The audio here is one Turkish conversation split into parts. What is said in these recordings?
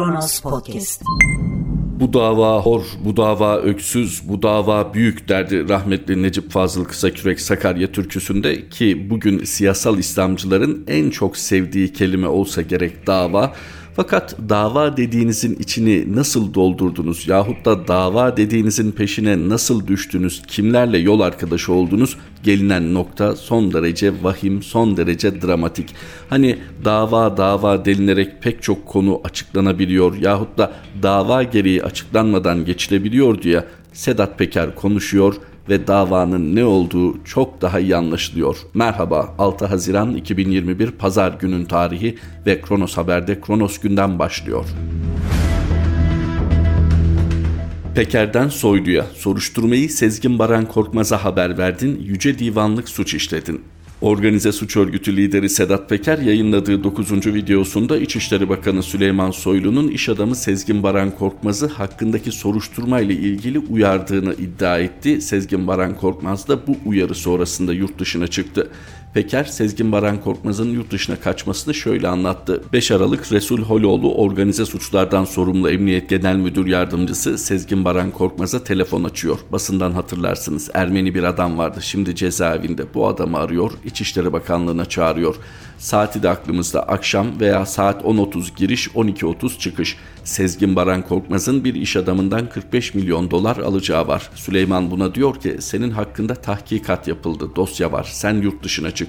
Kronos Podcast. Bu dava hor, bu dava öksüz, bu dava büyük derdi rahmetli Necip Fazıl Kısakürek Sakarya türküsünde ki bugün siyasal İslamcıların en çok sevdiği kelime olsa gerek dava. Fakat dava dediğinizin içini nasıl doldurdunuz yahut da dava dediğinizin peşine nasıl düştünüz, kimlerle yol arkadaşı oldunuz gelinen nokta son derece vahim, son derece dramatik. Hani dava dava delinerek pek çok konu açıklanabiliyor yahut da dava gereği açıklanmadan geçilebiliyor diye Sedat Peker konuşuyor ve davanın ne olduğu çok daha iyi anlaşılıyor. Merhaba 6 Haziran 2021 Pazar günün tarihi ve Kronos Haber'de Kronos günden başlıyor. Peker'den Soylu'ya soruşturmayı Sezgin Baran Korkmaz'a haber verdin, Yüce Divanlık suç işledin. Organize suç örgütü lideri Sedat Peker yayınladığı 9. videosunda İçişleri Bakanı Süleyman Soylu'nun iş adamı Sezgin Baran Korkmaz'ı hakkındaki soruşturma ile ilgili uyardığını iddia etti. Sezgin Baran Korkmaz da bu uyarı sonrasında yurt dışına çıktı. Peker, Sezgin Baran Korkmaz'ın yurt dışına kaçmasını şöyle anlattı. 5 Aralık Resul Holoğlu organize suçlardan sorumlu Emniyet Genel Müdür Yardımcısı Sezgin Baran Korkmaz'a telefon açıyor. Basından hatırlarsınız Ermeni bir adam vardı şimdi cezaevinde. Bu adamı arıyor, İçişleri Bakanlığı'na çağırıyor. Saati de aklımızda akşam veya saat 10.30 giriş 12.30 çıkış. Sezgin Baran Korkmaz'ın bir iş adamından 45 milyon dolar alacağı var. Süleyman buna diyor ki senin hakkında tahkikat yapıldı dosya var sen yurt dışına çık.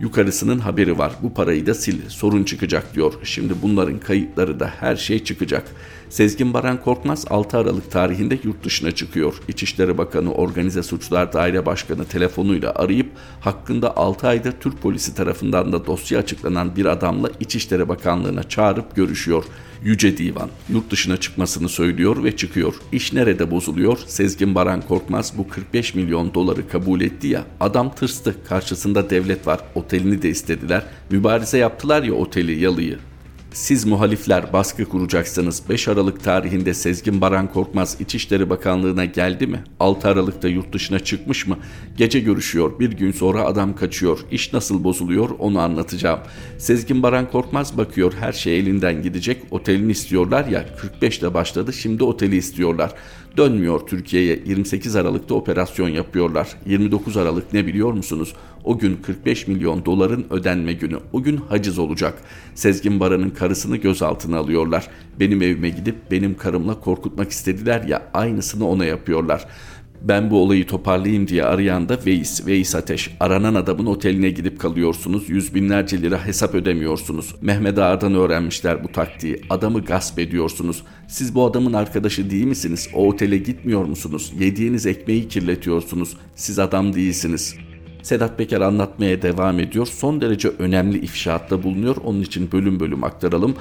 Yukarısının haberi var. Bu parayı da sil. Sorun çıkacak diyor. Şimdi bunların kayıtları da her şey çıkacak. Sezgin Baran Korkmaz 6 Aralık tarihinde yurt dışına çıkıyor. İçişleri Bakanı Organize Suçlar Daire Başkanı telefonuyla arayıp hakkında 6 ayda Türk polisi tarafından da dosya açıklanan bir adamla İçişleri Bakanlığı'na çağırıp görüşüyor. Yüce Divan yurt dışına çıkmasını söylüyor ve çıkıyor. İş nerede bozuluyor? Sezgin Baran Korkmaz bu 45 milyon doları kabul etti ya. Adam tırstı. Karşısında devlet var. Otelini de istediler. Mübarize yaptılar ya oteli yalıyı siz muhalifler baskı kuracaksınız. 5 Aralık tarihinde Sezgin Baran Korkmaz İçişleri Bakanlığı'na geldi mi? 6 Aralık'ta yurt dışına çıkmış mı? Gece görüşüyor. Bir gün sonra adam kaçıyor. İş nasıl bozuluyor onu anlatacağım. Sezgin Baran Korkmaz bakıyor her şey elinden gidecek. Otelini istiyorlar ya 45'te başladı şimdi oteli istiyorlar. Dönmüyor Türkiye'ye 28 Aralık'ta operasyon yapıyorlar. 29 Aralık ne biliyor musunuz? O gün 45 milyon doların ödenme günü. O gün haciz olacak. Sezgin Baran'ın karısını gözaltına alıyorlar. Benim evime gidip benim karımla korkutmak istediler ya aynısını ona yapıyorlar. Ben bu olayı toparlayayım diye arayan da Veys, Veys Ateş. Aranan adamın oteline gidip kalıyorsunuz. Yüz binlerce lira hesap ödemiyorsunuz. Mehmet Ağar'dan öğrenmişler bu taktiği. Adamı gasp ediyorsunuz. Siz bu adamın arkadaşı değil misiniz? O otele gitmiyor musunuz? Yediğiniz ekmeği kirletiyorsunuz. Siz adam değilsiniz. Sedat Peker anlatmaya devam ediyor. Son derece önemli ifşaatta bulunuyor. Onun için bölüm bölüm aktaralım.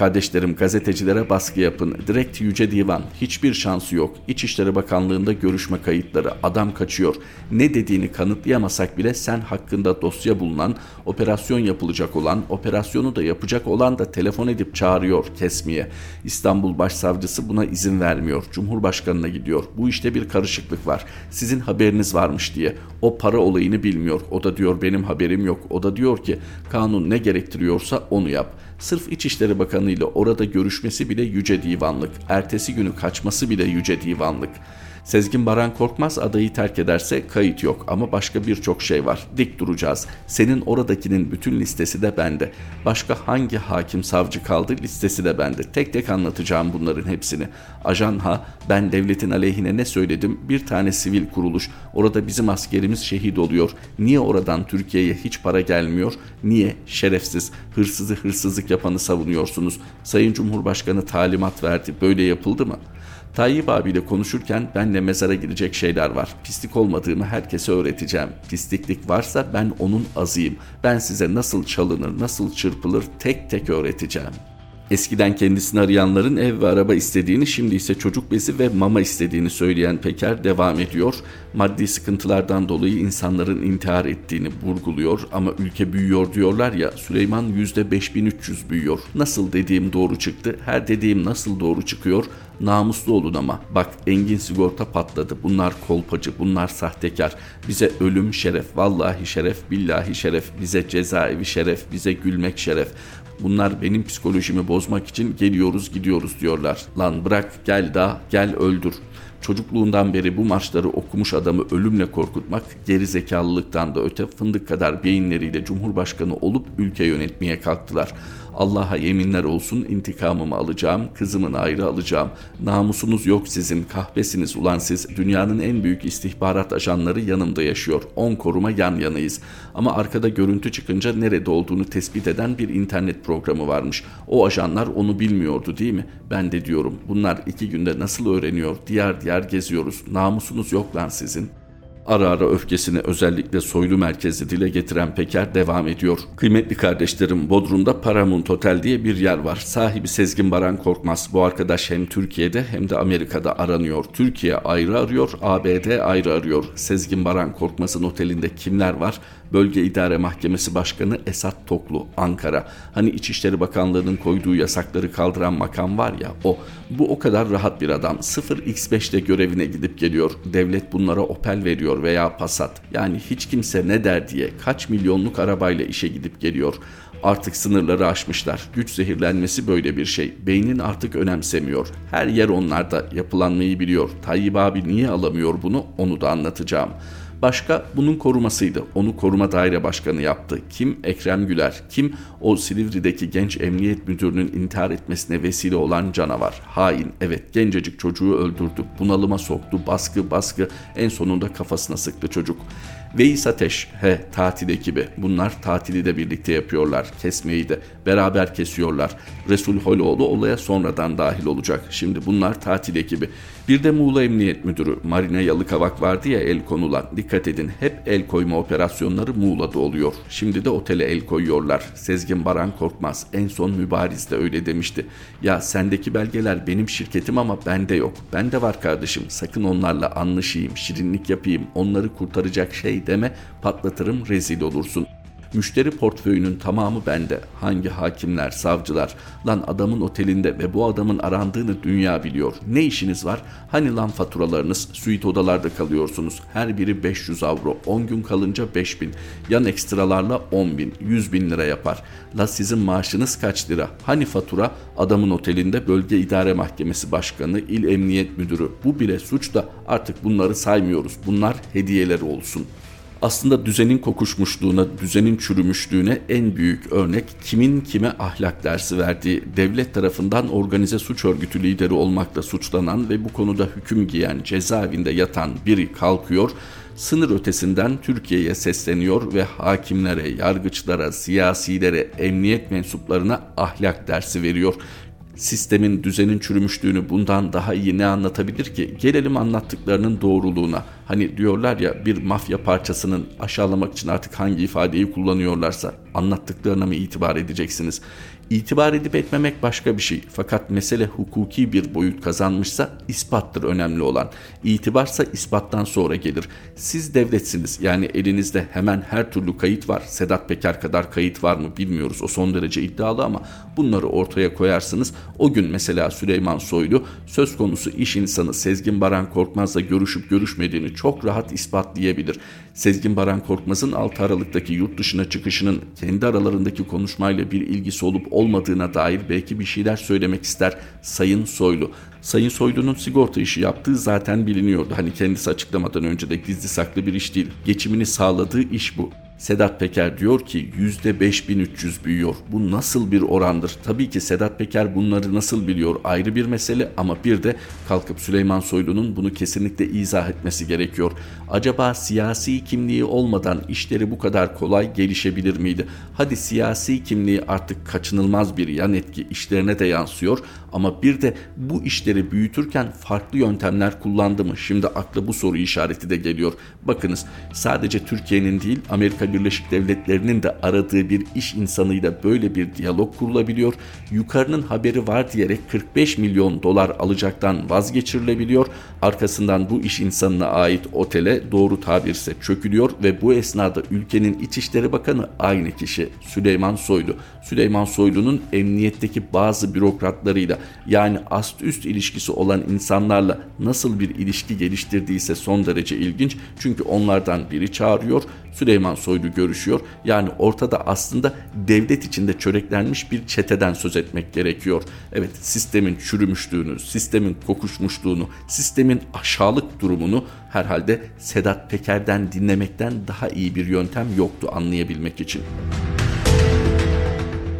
Kardeşlerim gazetecilere baskı yapın. Direkt Yüce Divan. Hiçbir şansı yok. İçişleri Bakanlığı'nda görüşme kayıtları. Adam kaçıyor. Ne dediğini kanıtlayamasak bile sen hakkında dosya bulunan, operasyon yapılacak olan, operasyonu da yapacak olan da telefon edip çağırıyor kesmeye. İstanbul Başsavcısı buna izin vermiyor. Cumhurbaşkanına gidiyor. Bu işte bir karışıklık var. Sizin haberiniz varmış diye. O para olayını bilmiyor. O da diyor benim haberim yok. O da diyor ki kanun ne gerektiriyorsa onu yap. Sırf İçişleri Bakanı ile orada görüşmesi bile yüce divanlık. Ertesi günü kaçması bile yüce divanlık. Sezgin Baran Korkmaz adayı terk ederse kayıt yok ama başka birçok şey var. Dik duracağız. Senin oradakinin bütün listesi de bende. Başka hangi hakim savcı kaldı listesi de bende. Tek tek anlatacağım bunların hepsini. Ajan ha ben devletin aleyhine ne söyledim? Bir tane sivil kuruluş. Orada bizim askerimiz şehit oluyor. Niye oradan Türkiye'ye hiç para gelmiyor? Niye? Şerefsiz, hırsızı hırsızlık yapanı savunuyorsunuz. Sayın Cumhurbaşkanı talimat verdi. Böyle yapıldı mı?'' Tayyip abiyle konuşurken benle mezara girecek şeyler var. Pislik olmadığımı herkese öğreteceğim. Pisliklik varsa ben onun azıyım. Ben size nasıl çalınır, nasıl çırpılır tek tek öğreteceğim. Eskiden kendisini arayanların ev ve araba istediğini, şimdi ise çocuk bezi ve mama istediğini söyleyen Peker devam ediyor. Maddi sıkıntılardan dolayı insanların intihar ettiğini vurguluyor ama ülke büyüyor diyorlar ya Süleyman %5300 büyüyor. Nasıl dediğim doğru çıktı, her dediğim nasıl doğru çıkıyor Namuslu olun ama. Bak Engin sigorta patladı. Bunlar kolpacı, bunlar sahtekar. Bize ölüm şeref, vallahi şeref, billahi şeref. Bize cezaevi şeref, bize gülmek şeref. Bunlar benim psikolojimi bozmak için geliyoruz gidiyoruz diyorlar. Lan bırak gel daha gel öldür. Çocukluğundan beri bu marşları okumuş adamı ölümle korkutmak geri zekalılıktan da öte fındık kadar beyinleriyle cumhurbaşkanı olup ülke yönetmeye kalktılar. Allah'a yeminler olsun intikamımı alacağım, kızımın ayrı alacağım. Namusunuz yok sizin, kahvesiniz ulan siz. Dünyanın en büyük istihbarat ajanları yanımda yaşıyor. 10 koruma yan yanayız. Ama arkada görüntü çıkınca nerede olduğunu tespit eden bir internet programı varmış. O ajanlar onu bilmiyordu değil mi? Ben de diyorum bunlar iki günde nasıl öğreniyor? Diğer diğer geziyoruz. Namusunuz yok lan sizin. Ara ara öfkesini özellikle soylu merkezi dile getiren Peker devam ediyor. Kıymetli kardeşlerim Bodrum'da Paramount Otel diye bir yer var. Sahibi Sezgin Baran Korkmaz. Bu arkadaş hem Türkiye'de hem de Amerika'da aranıyor. Türkiye ayrı arıyor, ABD ayrı arıyor. Sezgin Baran Korkmaz'ın otelinde kimler var? Bölge İdare Mahkemesi Başkanı Esat Toklu, Ankara. Hani İçişleri Bakanlığı'nın koyduğu yasakları kaldıran makam var ya o. Bu o kadar rahat bir adam. 0x5'te görevine gidip geliyor. Devlet bunlara Opel veriyor veya Passat. Yani hiç kimse ne der diye kaç milyonluk arabayla işe gidip geliyor. Artık sınırları aşmışlar. Güç zehirlenmesi böyle bir şey. Beynin artık önemsemiyor. Her yer onlarda yapılanmayı biliyor. Tayyip abi niye alamıyor bunu onu da anlatacağım. Başka bunun korumasıydı. Onu koruma daire başkanı yaptı. Kim? Ekrem Güler. Kim? O Silivri'deki genç emniyet müdürünün intihar etmesine vesile olan canavar. Hain. Evet gencecik çocuğu öldürdü. Bunalıma soktu. Baskı baskı. En sonunda kafasına sıktı çocuk. Veys Ateş, he tatil ekibi. Bunlar tatili de birlikte yapıyorlar. Kesmeyi de beraber kesiyorlar. Resul Holoğlu olaya sonradan dahil olacak. Şimdi bunlar tatil ekibi. Bir de Muğla Emniyet Müdürü Marina Yalıkavak vardı ya el konulan. Dikkat edin hep el koyma operasyonları Muğla'da oluyor. Şimdi de otele el koyuyorlar. Sezgin Baran Korkmaz en son mübariz de öyle demişti. Ya sendeki belgeler benim şirketim ama bende yok. Bende var kardeşim sakın onlarla anlaşayım, şirinlik yapayım, onları kurtaracak şey deme patlatırım rezil olursun.'' Müşteri portföyünün tamamı bende. Hangi hakimler, savcılar? Lan adamın otelinde ve bu adamın arandığını dünya biliyor. Ne işiniz var? Hani lan faturalarınız? Suite odalarda kalıyorsunuz. Her biri 500 avro. 10 gün kalınca 5000. Yan ekstralarla 10 bin. 100 bin lira yapar. La sizin maaşınız kaç lira? Hani fatura? Adamın otelinde bölge idare mahkemesi başkanı, il emniyet müdürü. Bu bile suç da artık bunları saymıyoruz. Bunlar hediyeler olsun.'' Aslında düzenin kokuşmuşluğuna, düzenin çürümüşlüğüne en büyük örnek kimin kime ahlak dersi verdiği, devlet tarafından organize suç örgütü lideri olmakla suçlanan ve bu konuda hüküm giyen cezaevinde yatan biri kalkıyor, sınır ötesinden Türkiye'ye sesleniyor ve hakimlere, yargıçlara, siyasilere, emniyet mensuplarına ahlak dersi veriyor sistemin, düzenin çürümüşlüğünü bundan daha iyi ne anlatabilir ki? Gelelim anlattıklarının doğruluğuna. Hani diyorlar ya bir mafya parçasının aşağılamak için artık hangi ifadeyi kullanıyorlarsa anlattıklarına mı itibar edeceksiniz? İtibar edip etmemek başka bir şey. Fakat mesele hukuki bir boyut kazanmışsa ispattır önemli olan. İtibarsa ispattan sonra gelir. Siz devletsiniz. Yani elinizde hemen her türlü kayıt var. Sedat Peker kadar kayıt var mı bilmiyoruz. O son derece iddialı ama bunları ortaya koyarsınız. O gün mesela Süleyman Soylu söz konusu iş insanı Sezgin Baran Korkmaz'la görüşüp görüşmediğini çok rahat ispatlayabilir. Sezgin Baran Korkmaz'ın 6 Aralık'taki yurt dışına çıkışının kendi aralarındaki konuşmayla bir ilgisi olup olmadığına dair belki bir şeyler söylemek ister Sayın Soylu. Sayın Soylu'nun sigorta işi yaptığı zaten biliniyordu. Hani kendisi açıklamadan önce de gizli saklı bir iş değil. Geçimini sağladığı iş bu. Sedat Peker diyor ki %5300 büyüyor. Bu nasıl bir orandır? Tabii ki Sedat Peker bunları nasıl biliyor ayrı bir mesele ama bir de kalkıp Süleyman Soylu'nun bunu kesinlikle izah etmesi gerekiyor. Acaba siyasi kimliği olmadan işleri bu kadar kolay gelişebilir miydi? Hadi siyasi kimliği artık kaçınılmaz bir yan etki işlerine de yansıyor ama bir de bu işleri büyütürken farklı yöntemler kullandı mı? Şimdi akla bu soru işareti de geliyor. Bakınız sadece Türkiye'nin değil Amerika Birleşik Devletleri'nin de aradığı bir iş insanıyla böyle bir diyalog kurulabiliyor. Yukarının haberi var diyerek 45 milyon dolar alacaktan vazgeçirilebiliyor. Arkasından bu iş insanına ait otele doğru tabirse çökülüyor ve bu esnada ülkenin İçişleri Bakanı aynı kişi Süleyman Soylu. Süleyman Soylu'nun emniyetteki bazı bürokratlarıyla yani ast üst ilişkisi olan insanlarla nasıl bir ilişki geliştirdiyse son derece ilginç. Çünkü onlardan biri çağırıyor, Süleyman Soylu görüşüyor. Yani ortada aslında devlet içinde çöreklenmiş bir çeteden söz etmek gerekiyor. Evet sistemin çürümüşlüğünü, sistemin kokuşmuşluğunu, sistemin aşağılık durumunu herhalde Sedat Peker'den dinlemekten daha iyi bir yöntem yoktu anlayabilmek için.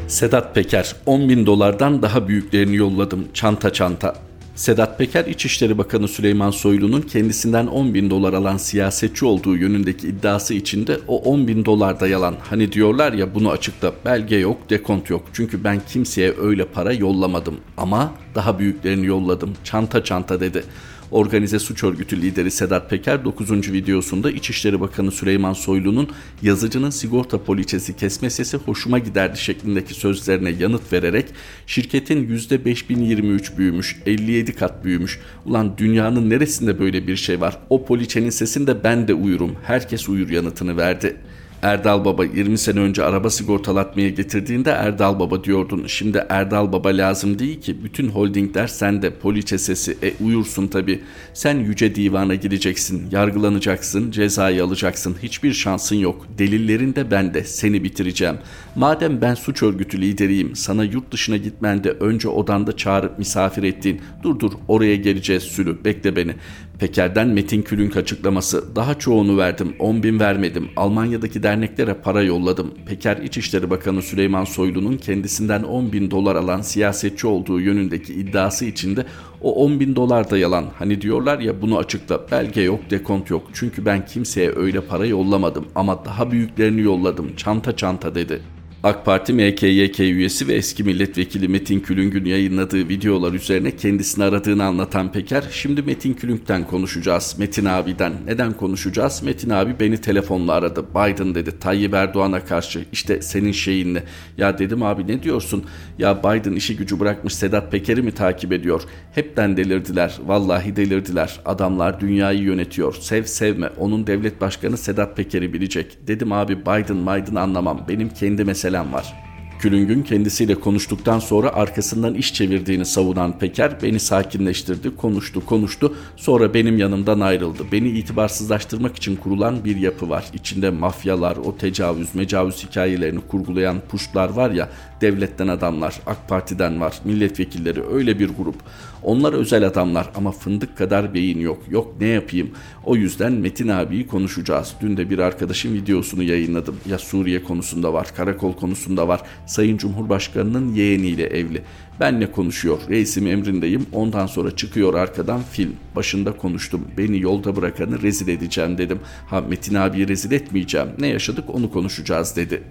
Sedat Peker 10 bin dolardan daha büyüklerini yolladım çanta çanta. Sedat Peker İçişleri Bakanı Süleyman Soylu'nun kendisinden 10 bin dolar alan siyasetçi olduğu yönündeki iddiası içinde o 10 bin dolar da yalan. Hani diyorlar ya bunu açıkta belge yok dekont yok. Çünkü ben kimseye öyle para yollamadım ama daha büyüklerini yolladım çanta çanta dedi. Organize suç örgütü lideri Sedat Peker 9. videosunda İçişleri Bakanı Süleyman Soylu'nun yazıcının sigorta poliçesi kesme sesi hoşuma giderdi şeklindeki sözlerine yanıt vererek şirketin %5023 büyümüş, 57 kat büyümüş. Ulan dünyanın neresinde böyle bir şey var? O poliçenin sesinde ben de uyurum, herkes uyur yanıtını verdi.'' Erdal Baba 20 sene önce araba sigortalatmaya getirdiğinde Erdal Baba diyordun. Şimdi Erdal Baba lazım değil ki. Bütün holdingler sende. Poliçe sesi. E uyursun tabi. Sen yüce divana gideceksin. Yargılanacaksın. Cezayı alacaksın. Hiçbir şansın yok. Delillerin de bende. Seni bitireceğim. Madem ben suç örgütü lideriyim. Sana yurt dışına gitmende önce odanda çağırıp misafir ettiğin. Dur dur oraya geleceğiz sülü. Bekle beni. Peker'den Metin Külünk açıklaması. Daha çoğunu verdim, 10 bin vermedim. Almanya'daki derneklere para yolladım. Peker İçişleri Bakanı Süleyman Soylu'nun kendisinden 10 bin dolar alan siyasetçi olduğu yönündeki iddiası içinde o 10 bin dolar da yalan. Hani diyorlar ya bunu açıkla. Belge yok, dekont yok. Çünkü ben kimseye öyle para yollamadım ama daha büyüklerini yolladım. Çanta çanta dedi. AK Parti MKYK üyesi ve eski milletvekili Metin Külüng'ün yayınladığı videolar üzerine kendisini aradığını anlatan Peker, şimdi Metin Külüng'den konuşacağız, Metin abiden. Neden konuşacağız? Metin abi beni telefonla aradı. Biden dedi, Tayyip Erdoğan'a karşı, işte senin şeyinle. Ya dedim abi ne diyorsun? Ya Biden işi gücü bırakmış Sedat Peker'i mi takip ediyor? Hepten delirdiler, vallahi delirdiler. Adamlar dünyayı yönetiyor, sev sevme, onun devlet başkanı Sedat Peker'i bilecek. Dedim abi Biden Biden anlamam, benim kendi meselem selam var. Külüngün kendisiyle konuştuktan sonra arkasından iş çevirdiğini savunan Peker beni sakinleştirdi, konuştu, konuştu. Sonra benim yanımdan ayrıldı. Beni itibarsızlaştırmak için kurulan bir yapı var. İçinde mafyalar, o tecavüz, mecavüz hikayelerini kurgulayan puşlar var ya, devletten adamlar, AK Parti'den var, milletvekilleri öyle bir grup. Onlar özel adamlar ama fındık kadar beyin yok. Yok ne yapayım? O yüzden Metin abiyi konuşacağız. Dün de bir arkadaşın videosunu yayınladım. Ya Suriye konusunda var, karakol konusunda var. Sayın Cumhurbaşkanı'nın yeğeniyle evli. Benle konuşuyor. Reisim emrindeyim. Ondan sonra çıkıyor arkadan film. Başında konuştum. Beni yolda bırakanı rezil edeceğim dedim. Ha Metin abiyi rezil etmeyeceğim. Ne yaşadık onu konuşacağız dedi.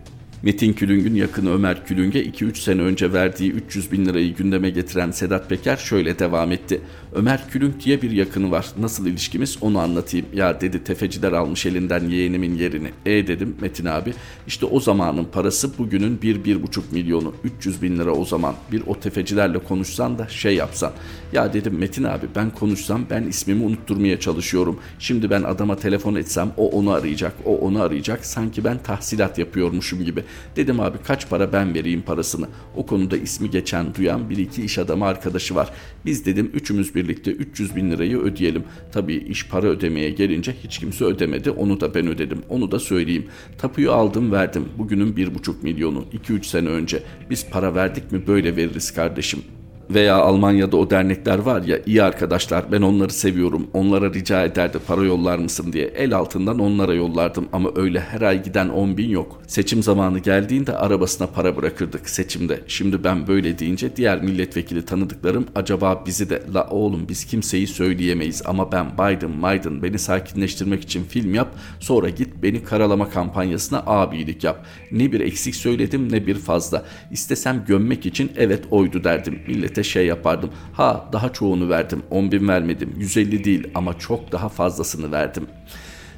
Metin Külüng'ün yakını Ömer Külüng'e 2-3 sene önce verdiği 300 bin lirayı gündeme getiren Sedat Peker şöyle devam etti. Ömer Külünk diye bir yakını var. Nasıl ilişkimiz onu anlatayım. Ya dedi tefeciler almış elinden yeğenimin yerini. E dedim Metin abi. İşte o zamanın parası bugünün 1-1,5 milyonu. 300 bin lira o zaman. Bir o tefecilerle konuşsan da şey yapsan. Ya dedim Metin abi ben konuşsam ben ismimi unutturmaya çalışıyorum. Şimdi ben adama telefon etsem o onu arayacak. O onu arayacak. Sanki ben tahsilat yapıyormuşum gibi. Dedim abi kaç para ben vereyim parasını. O konuda ismi geçen duyan bir iki iş adamı arkadaşı var. Biz dedim üçümüz birlikte 300 bin lirayı ödeyelim. Tabii iş para ödemeye gelince hiç kimse ödemedi. Onu da ben ödedim. Onu da söyleyeyim. Tapuyu aldım verdim. Bugünün 1,5 milyonu. 2-3 sene önce. Biz para verdik mi böyle veririz kardeşim veya Almanya'da o dernekler var ya iyi arkadaşlar ben onları seviyorum onlara rica ederdi para yollar mısın diye el altından onlara yollardım ama öyle her ay giden 10 bin yok. Seçim zamanı geldiğinde arabasına para bırakırdık seçimde. Şimdi ben böyle deyince diğer milletvekili tanıdıklarım acaba bizi de la oğlum biz kimseyi söyleyemeyiz ama ben Biden Biden beni sakinleştirmek için film yap sonra git beni karalama kampanyasına abilik yap. Ne bir eksik söyledim ne bir fazla. İstesem gömmek için evet oydu derdim. Millete millete şey yapardım. Ha daha çoğunu verdim 10 bin vermedim 150 değil ama çok daha fazlasını verdim.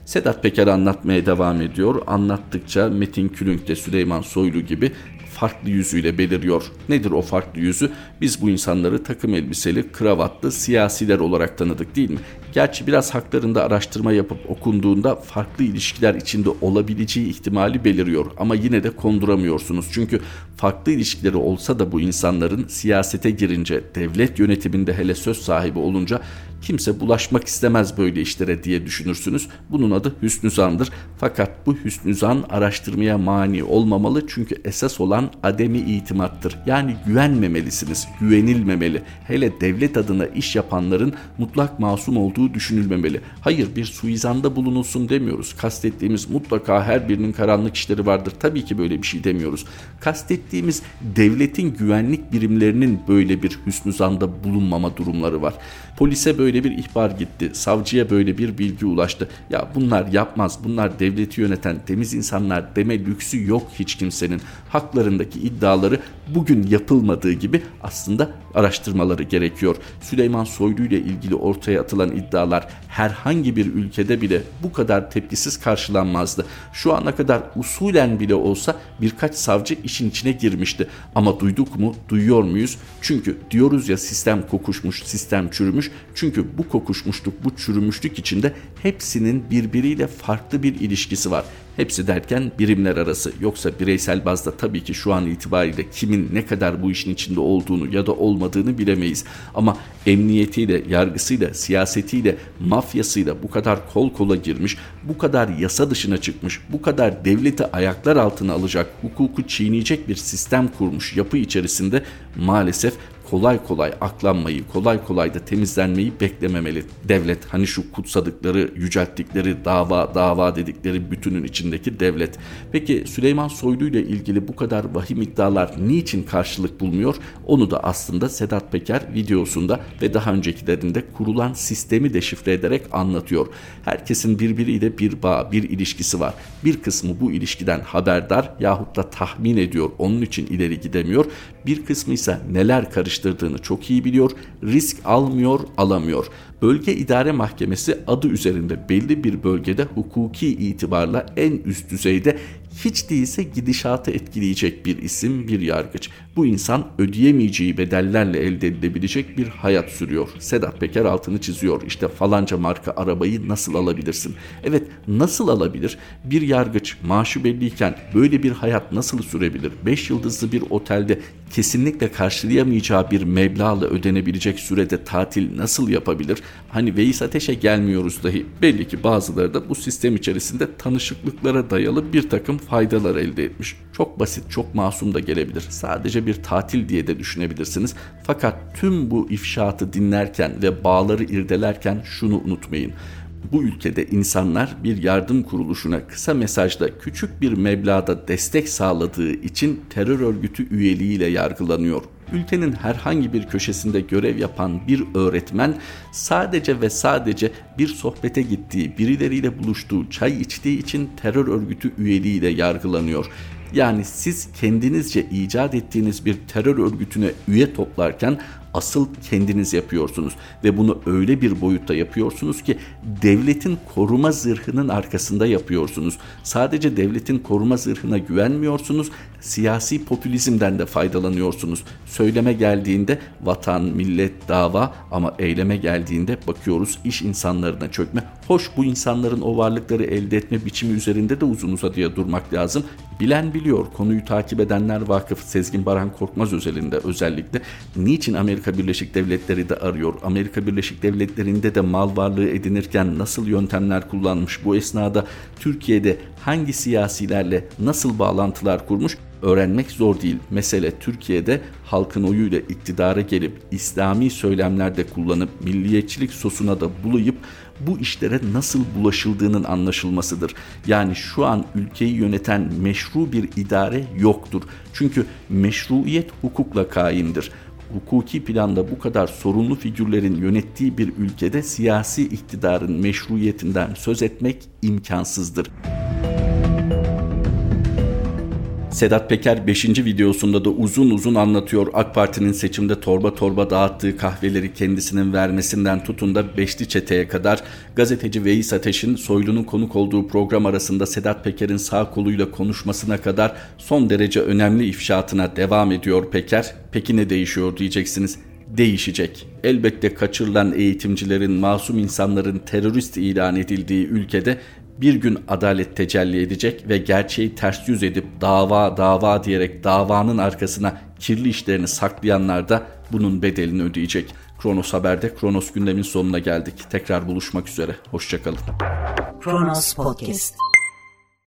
Sedat Peker anlatmaya devam ediyor. Anlattıkça Metin Külünk de Süleyman Soylu gibi farklı yüzüyle beliriyor. Nedir o farklı yüzü? Biz bu insanları takım elbiseli, kravatlı siyasiler olarak tanıdık değil mi? Gerçi biraz haklarında araştırma yapıp okunduğunda farklı ilişkiler içinde olabileceği ihtimali beliriyor ama yine de konduramıyorsunuz. Çünkü farklı ilişkileri olsa da bu insanların siyasete girince, devlet yönetiminde hele söz sahibi olunca kimse bulaşmak istemez böyle işlere diye düşünürsünüz. Bunun adı hüsnü zandır. Fakat bu hüsnü zan araştırmaya mani olmamalı çünkü esas olan ademi itimattır. Yani güvenmemelisiniz, güvenilmemeli. Hele devlet adına iş yapanların mutlak masum olduğu düşünülmemeli. Hayır bir suizanda bulunulsun demiyoruz. Kastettiğimiz mutlaka her birinin karanlık işleri vardır. Tabii ki böyle bir şey demiyoruz. Kastettiğimiz devletin güvenlik birimlerinin böyle bir hüsnü zanda bulunmama durumları var. Polise böyle bir ihbar gitti. Savcıya böyle bir bilgi ulaştı. Ya bunlar yapmaz. Bunlar devleti yöneten temiz insanlar deme lüksü yok hiç kimsenin. Haklarındaki iddiaları bugün yapılmadığı gibi aslında araştırmaları gerekiyor. Süleyman Soylu ile ilgili ortaya atılan iddialar herhangi bir ülkede bile bu kadar tepkisiz karşılanmazdı. Şu ana kadar usulen bile olsa birkaç savcı işin içine girmişti. Ama duyduk mu? Duyuyor muyuz? Çünkü diyoruz ya sistem kokuşmuş, sistem çürümüş. Çünkü bu kokuşmuşluk, bu çürümüşlük içinde hepsinin birbiriyle farklı bir ilişkisi var. Hepsi derken birimler arası yoksa bireysel bazda tabii ki şu an itibariyle kimin ne kadar bu işin içinde olduğunu ya da olmadığını bilemeyiz. Ama emniyetiyle, yargısıyla, siyasetiyle, mafyasıyla bu kadar kol kola girmiş, bu kadar yasa dışına çıkmış, bu kadar devleti ayaklar altına alacak, hukuku çiğneyecek bir sistem kurmuş yapı içerisinde maalesef kolay kolay aklanmayı, kolay kolay da temizlenmeyi beklememeli. Devlet hani şu kutsadıkları, yücelttikleri dava, dava dedikleri bütünün içindeki devlet. Peki Süleyman Soylu ile ilgili bu kadar vahim iddialar niçin karşılık bulmuyor? Onu da aslında Sedat Peker videosunda ve daha öncekilerinde kurulan sistemi deşifre ederek anlatıyor. Herkesin birbiriyle bir bağ, bir ilişkisi var. Bir kısmı bu ilişkiden haberdar yahut da tahmin ediyor, onun için ileri gidemiyor. Bir kısmı ise neler karıştırdığını çok iyi biliyor, risk almıyor, alamıyor. Bölge İdare Mahkemesi adı üzerinde belli bir bölgede hukuki itibarla en üst düzeyde hiç değilse gidişatı etkileyecek bir isim, bir yargıç. Bu insan ödeyemeyeceği bedellerle elde edilebilecek bir hayat sürüyor. Sedat Peker altını çiziyor. İşte falanca marka arabayı nasıl alabilirsin? Evet nasıl alabilir? Bir yargıç maaşı belliyken böyle bir hayat nasıl sürebilir? 5 yıldızlı bir otelde kesinlikle karşılayamayacağı bir meblağla ödenebilecek sürede tatil nasıl yapabilir? Hani Veys Ateş'e gelmiyoruz dahi. Belli ki bazıları da bu sistem içerisinde tanışıklıklara dayalı bir takım faydalar elde etmiş. Çok basit, çok masum da gelebilir. Sadece bir tatil diye de düşünebilirsiniz. Fakat tüm bu ifşaatı dinlerken ve bağları irdelerken şunu unutmayın bu ülkede insanlar bir yardım kuruluşuna kısa mesajda küçük bir meblağda destek sağladığı için terör örgütü üyeliğiyle yargılanıyor. Ülkenin herhangi bir köşesinde görev yapan bir öğretmen sadece ve sadece bir sohbete gittiği, birileriyle buluştuğu, çay içtiği için terör örgütü üyeliğiyle yargılanıyor. Yani siz kendinizce icat ettiğiniz bir terör örgütüne üye toplarken asıl kendiniz yapıyorsunuz ve bunu öyle bir boyutta yapıyorsunuz ki devletin koruma zırhının arkasında yapıyorsunuz. Sadece devletin koruma zırhına güvenmiyorsunuz, siyasi popülizmden de faydalanıyorsunuz. Söyleme geldiğinde vatan, millet, dava ama eyleme geldiğinde bakıyoruz iş insanlarına çökme. Hoş bu insanların o varlıkları elde etme biçimi üzerinde de uzun uzadıya durmak lazım. Bilen biliyor, konuyu takip edenler vakıf. Sezgin Baran Korkmaz özelinde özellikle niçin Amerika Birleşik Devletleri de arıyor? Amerika Birleşik Devletleri'nde de mal varlığı edinirken nasıl yöntemler kullanmış? Bu esnada Türkiye'de hangi siyasilerle nasıl bağlantılar kurmuş? Öğrenmek zor değil. Mesele Türkiye'de halkın oyuyla iktidara gelip İslami söylemlerde kullanıp milliyetçilik sosuna da bulayıp bu işlere nasıl bulaşıldığının anlaşılmasıdır. Yani şu an ülkeyi yöneten meşru bir idare yoktur. Çünkü meşruiyet hukukla kaimdir hukuki planda bu kadar sorunlu figürlerin yönettiği bir ülkede siyasi iktidarın meşruiyetinden söz etmek imkansızdır. Sedat Peker 5. videosunda da uzun uzun anlatıyor AK Parti'nin seçimde torba torba dağıttığı kahveleri kendisinin vermesinden tutun da Beşli Çete'ye kadar gazeteci Veys Ateş'in Soylu'nun konuk olduğu program arasında Sedat Peker'in sağ koluyla konuşmasına kadar son derece önemli ifşaatına devam ediyor Peker. Peki ne değişiyor diyeceksiniz değişecek. Elbette kaçırılan eğitimcilerin, masum insanların terörist ilan edildiği ülkede bir gün adalet tecelli edecek ve gerçeği ters yüz edip dava dava diyerek davanın arkasına kirli işlerini saklayanlar da bunun bedelini ödeyecek. Kronos Haber'de Kronos gündemin sonuna geldik. Tekrar buluşmak üzere. Hoşçakalın. Kronos Podcast